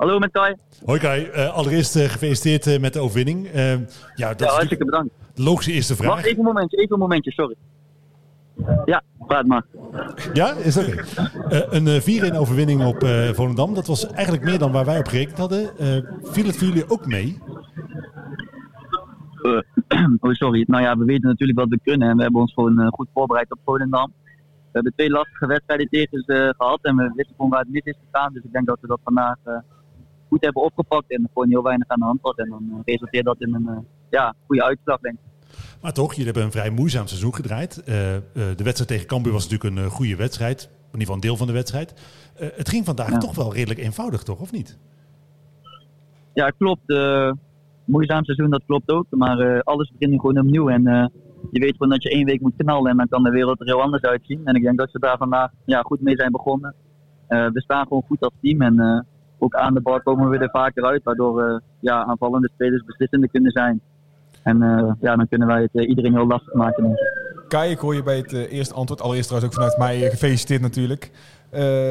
Hallo met Kai. Hoi Kai, uh, allereerst uh, gefeliciteerd uh, met de overwinning. ja, dat ja, hartstikke bedankt. De logische eerste vraag. Wacht even een momentje, even een momentje, sorry. Ja, praat maar. Ja, is oké. Okay. een 4-1 overwinning op Volendam, dat was eigenlijk meer dan waar wij op gerekend hadden. viel het voor jullie ook mee? oh, sorry. Nou ja, we weten natuurlijk wat we kunnen en we hebben ons gewoon goed voorbereid op Volendam. We hebben twee lastige wedstrijden tegen ze gehad en we wisten gewoon waar het mis is gegaan. Dus ik denk dat we dat vandaag goed hebben opgepakt en gewoon heel weinig aan de hand had. En dan uh, resulteert dat in een uh, ja, goede uitslag, denk ik. Maar toch, jullie hebben een vrij moeizaam seizoen gedraaid. Uh, de wedstrijd tegen Cambuur was natuurlijk een goede wedstrijd. In ieder geval een deel van de wedstrijd. het ging vandaag toch wel redelijk eenvoudig, toch? Of niet? Ja, klopt. moeizaam seizoen, dat klopt ook. Maar alles begint nu gewoon opnieuw. En je weet gewoon dat je één week moet knallen. En dan kan de wereld er heel anders uitzien. En ik denk dat ze daar vandaag ja, goed mee zijn begonnen. we staan gewoon goed als team. En ook aan de bal komen we er vaker uit, waardoor uh, ja, aanvallende spelers beslissender kunnen zijn. En uh, ja, dan kunnen wij het uh, iedereen heel lastig maken. Denk ik. Kai, ik hoor je bij het eerste antwoord, allereerst trouwens ook vanuit mij gefeliciteerd natuurlijk.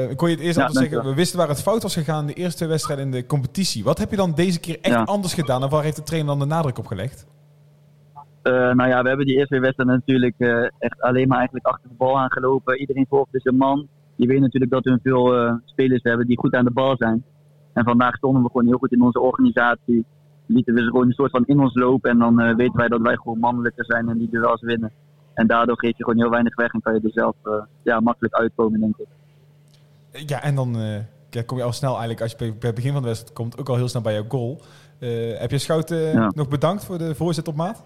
ik hoor je het eerste ja, antwoord zeggen, we wisten waar het fout was gegaan in de eerste wedstrijd in de competitie. Wat heb je dan deze keer echt anders gedaan en waar heeft de trainer dan de nadruk op gelegd? nou ja, we hebben die eerste wedstrijd natuurlijk echt alleen maar eigenlijk achter de bal aangelopen. Iedereen volgt dus een man. Je weet natuurlijk dat we veel spelers hebben die goed aan de bal zijn. En vandaag stonden we gewoon heel goed in onze organisatie. Lieten we ze gewoon een soort van in ons lopen. En dan uh, weten wij dat wij gewoon mannelijker zijn en die duels winnen. En daardoor geef je gewoon heel weinig weg en kan je er zelf uh, ja, makkelijk uitkomen, denk ik. Ja, en dan ja, kom je al snel eigenlijk, als je bij het begin van de wedstrijd komt, ook al heel snel bij jouw goal. heb je Schouten ja. nog bedankt voor de voorzet op maat?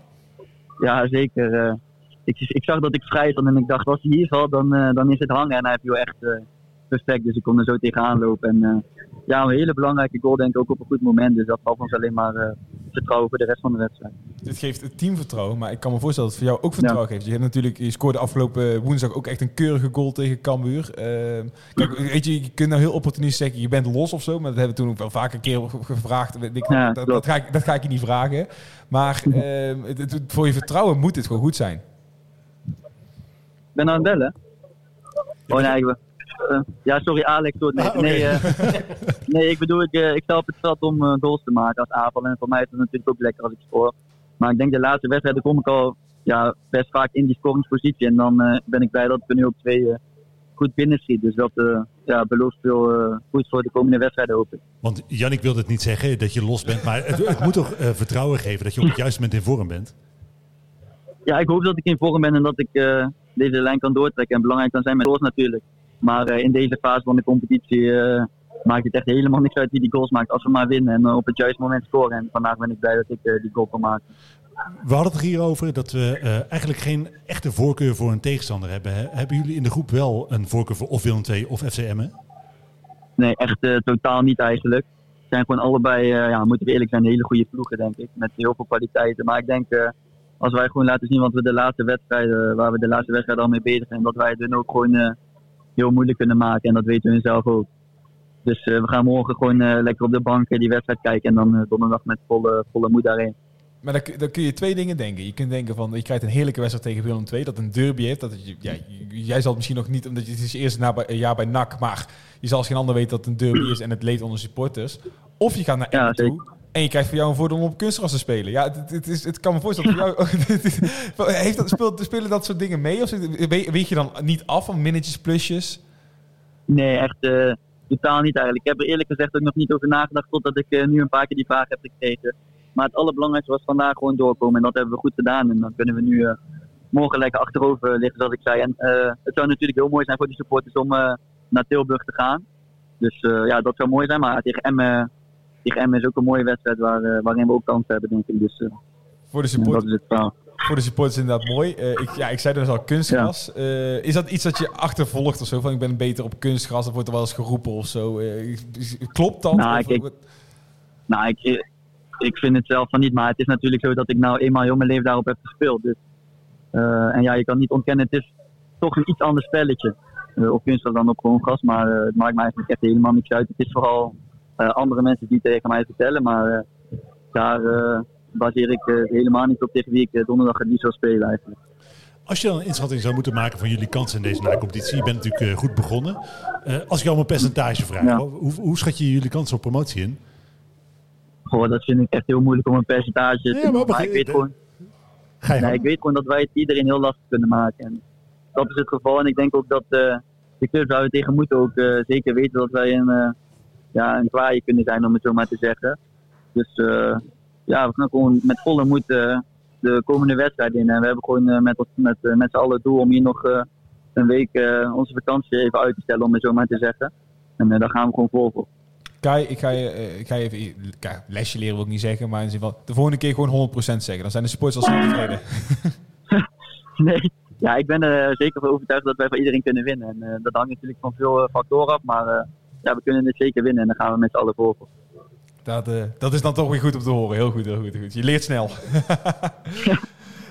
Ja, zeker. ik, ik zag dat ik vrij stond en ik dacht, als hij hier valt, dan, dan is het hangen. En hij heeft heel echt respect, dus ik kon er zo tegenaan lopen. En ja, een hele belangrijke goal denk ik ook op een goed moment. Dus dat gaf ons alleen maar uh, vertrouwen voor de rest van de wedstrijd. Dit geeft het team vertrouwen, maar ik kan me voorstellen dat het voor jou ook vertrouwen geeft. Je, hebt natuurlijk, je scoorde afgelopen woensdag ook echt een keurige goal tegen Cambuur. Uh, kijk, weet je, je kunt nou heel opportunistisch zeggen, je bent los of zo. Maar dat hebben we toen ook wel vaak een keer gevraagd. Ik, ja, dat, dat, ga ik, dat ga ik je niet vragen. Maar uh, het, voor je vertrouwen moet het gewoon goed zijn. Ik ben aan het bellen. Oh nee, uh, ja, sorry Alex. Hoor. Nee, ah, okay. nee, uh, nee, ik bedoel, ik, uh, ik sta op het veld om goals te maken als aanval. En voor mij is het natuurlijk ook lekker als ik scoor. Maar ik denk de laatste wedstrijden kom ik al ja, best vaak in die scoringspositie. En dan ben ik blij dat ik er nu ook twee goed binnen schiet. Dus dat ja, belooft veel goed voor de komende wedstrijden hoop ik. Want Jannik wilde het niet zeggen dat je los bent. Maar het, het moet toch vertrouwen geven dat je op het juiste moment in vorm bent? Ja, ik hoop dat ik in vorm ben en dat ik deze lijn kan doortrekken. En belangrijk kan zijn met goals natuurlijk. Maar eh, in deze fase van de competitie eh, maakt het echt helemaal niks uit wie die goals maakt. Als we maar winnen en eh, op het juiste moment scoren. En vandaag ben ik blij dat ik die goal kan maken. We hadden het hierover dat we eigenlijk geen echte voorkeur voor een tegenstander hebben. Hebben jullie in de groep wel een voorkeur voor of Willem II of FCM? Nee, echt totaal niet eigenlijk. Het zijn gewoon allebei, ja, moeten we eerlijk zijn, hele goede ploegen denk ik. Met heel veel kwaliteiten. Maar ik denk, als wij gewoon laten zien wat we de laatste wedstrijden, waar we de laatste wedstrijd al mee bezig zijn, dat wij dan ook gewoon heel moeilijk kunnen maken. En dat weten we zelf ook. Dus uh, we gaan morgen gewoon uh, lekker op de bank die wedstrijd kijken. En dan donderdag met volle, volle moed daarin. Maar dan, dan, kun je twee dingen denken. Je kunt denken van, je krijgt een heerlijke wedstrijd tegen Willem II, dat een derby heeft. Dat ja, jij zal het misschien nog niet, omdat je het is eerst na een jaar bij NAC, maar je zal als geen ander weten dat het een derby is en het leed onder supporters. Of je gaat naar Emmen ja, toe en je krijgt voor jou een voordeel om op kunstgras te spelen. Ja, het, het, is, het kan me voorstellen voor jou... heeft dat, spelen dat soort dingen mee? Of weet je dan niet af van minnetjes, plusjes? Nee, echt uh, totaal niet eigenlijk. Ik heb er eerlijk gezegd ook nog niet over nagedacht... totdat ik uh, nu een paar keer die vraag heb gekregen. Maar het allerbelangrijkste was vandaag gewoon doorkomen. En dat hebben we goed gedaan. En dan kunnen we nu uh, morgen lekker achterover liggen, zoals ik zei. En het zou natuurlijk heel mooi zijn voor die supporters om naar Tilburg te gaan. Dus ja, dat zou mooi zijn. Maar tegen Emmen tegen Emmen is ook een mooie wedstrijd waar, uh, waarin we ook kans hebben, denk ik. Dus, uh, voor de supporters. Ja, is voor de supporters inderdaad mooi. Uh, ik, ja, ik zei dus al kunstgras. Ja. is dat iets dat je achtervolgt of zo? Van ik ben beter op kunstgras, dat wordt er wel eens geroepen of zo. klopt dat? Nou, of, ik, nou ik, ik vind het zelf van niet. Maar het is natuurlijk zo dat ik nou eenmaal heel mijn leven daarop heb gespeeld. Dus, en ja, je kan niet ontkennen, het is toch een iets ander spelletje. op kunstgras dan op gewoon gras. Maar het maakt me eigenlijk echt helemaal niks uit. Het is vooral eh, andere mensen die tegen mij vertellen. Maar eh, daar eh, baseer ik helemaal niet op tegen wie ik donderdag het niet zou spelen eigenlijk. Als je dan een inschatting zou moeten maken van jullie kansen in deze na-competitie, je bent natuurlijk goed begonnen. als ik jou om een percentage vraag, hoe, hoe schat je jullie kansen op promotie in? Goh, dat vind ik echt heel moeilijk om een percentage te ja, maar, maar ik weet gewoon... Nee, ik weet gewoon dat wij het iedereen heel lastig kunnen maken. En dat is het geval. En ik denk ook dat uh, de clubs waar we tegen moeten ook uh, zeker weten dat wij een, ja, een kwaaie kunnen zijn, om het zo maar te zeggen. Dus ja, we gaan gewoon met volle moed de komende wedstrijd in. En we hebben gewoon met, met, met z'n allen het doel om hier nog een week onze vakantie even uit te stellen, om het zo maar te zeggen. En daar gaan we gewoon vol voor. Kai, ik ga je, uh, ik ga je even... Kijk, lesje leren wil ik niet zeggen, maar in zin van... De volgende keer gewoon 100% zeggen. Dan zijn de supporters al tevreden. nee, ja, ik ben er zeker van overtuigd dat wij van iedereen kunnen winnen. En uh, dat hangt natuurlijk van veel factoren af, maar uh, ja, we kunnen het zeker winnen. En dan gaan we met z'n allen voor. Dat, dat is dan toch weer goed om te horen. Heel goed, heel goed. Heel goed. Je leert snel.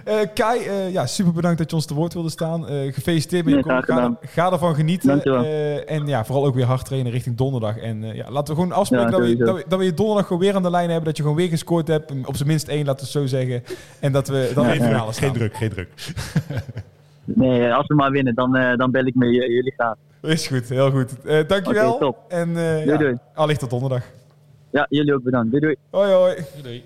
Uh, Kai, uh, ja, super bedankt dat je ons te woord wilde staan. Uh, gefeliciteerd met je nee, ga, ga, ervan genieten. en ja, vooral ook weer hard trainen richting donderdag. En ja, laten we gewoon afspreken dat, we, dat, we, dat, we, je donderdag gewoon weer aan de lijn hebben. Dat je gewoon weer gescoord hebt. Op zijn minst één, laten we het zo zeggen. En dat we dan ja, even ja. Geen druk, geen druk. nee, als we maar winnen, dan, dan bel ik met jullie graag. Is goed, heel goed. dankjewel. Okay, top. En doei, ja, doei. allicht tot donderdag. Ja, jullie ook bedankt. Doei doei. Hoi hoi. Doei. doei.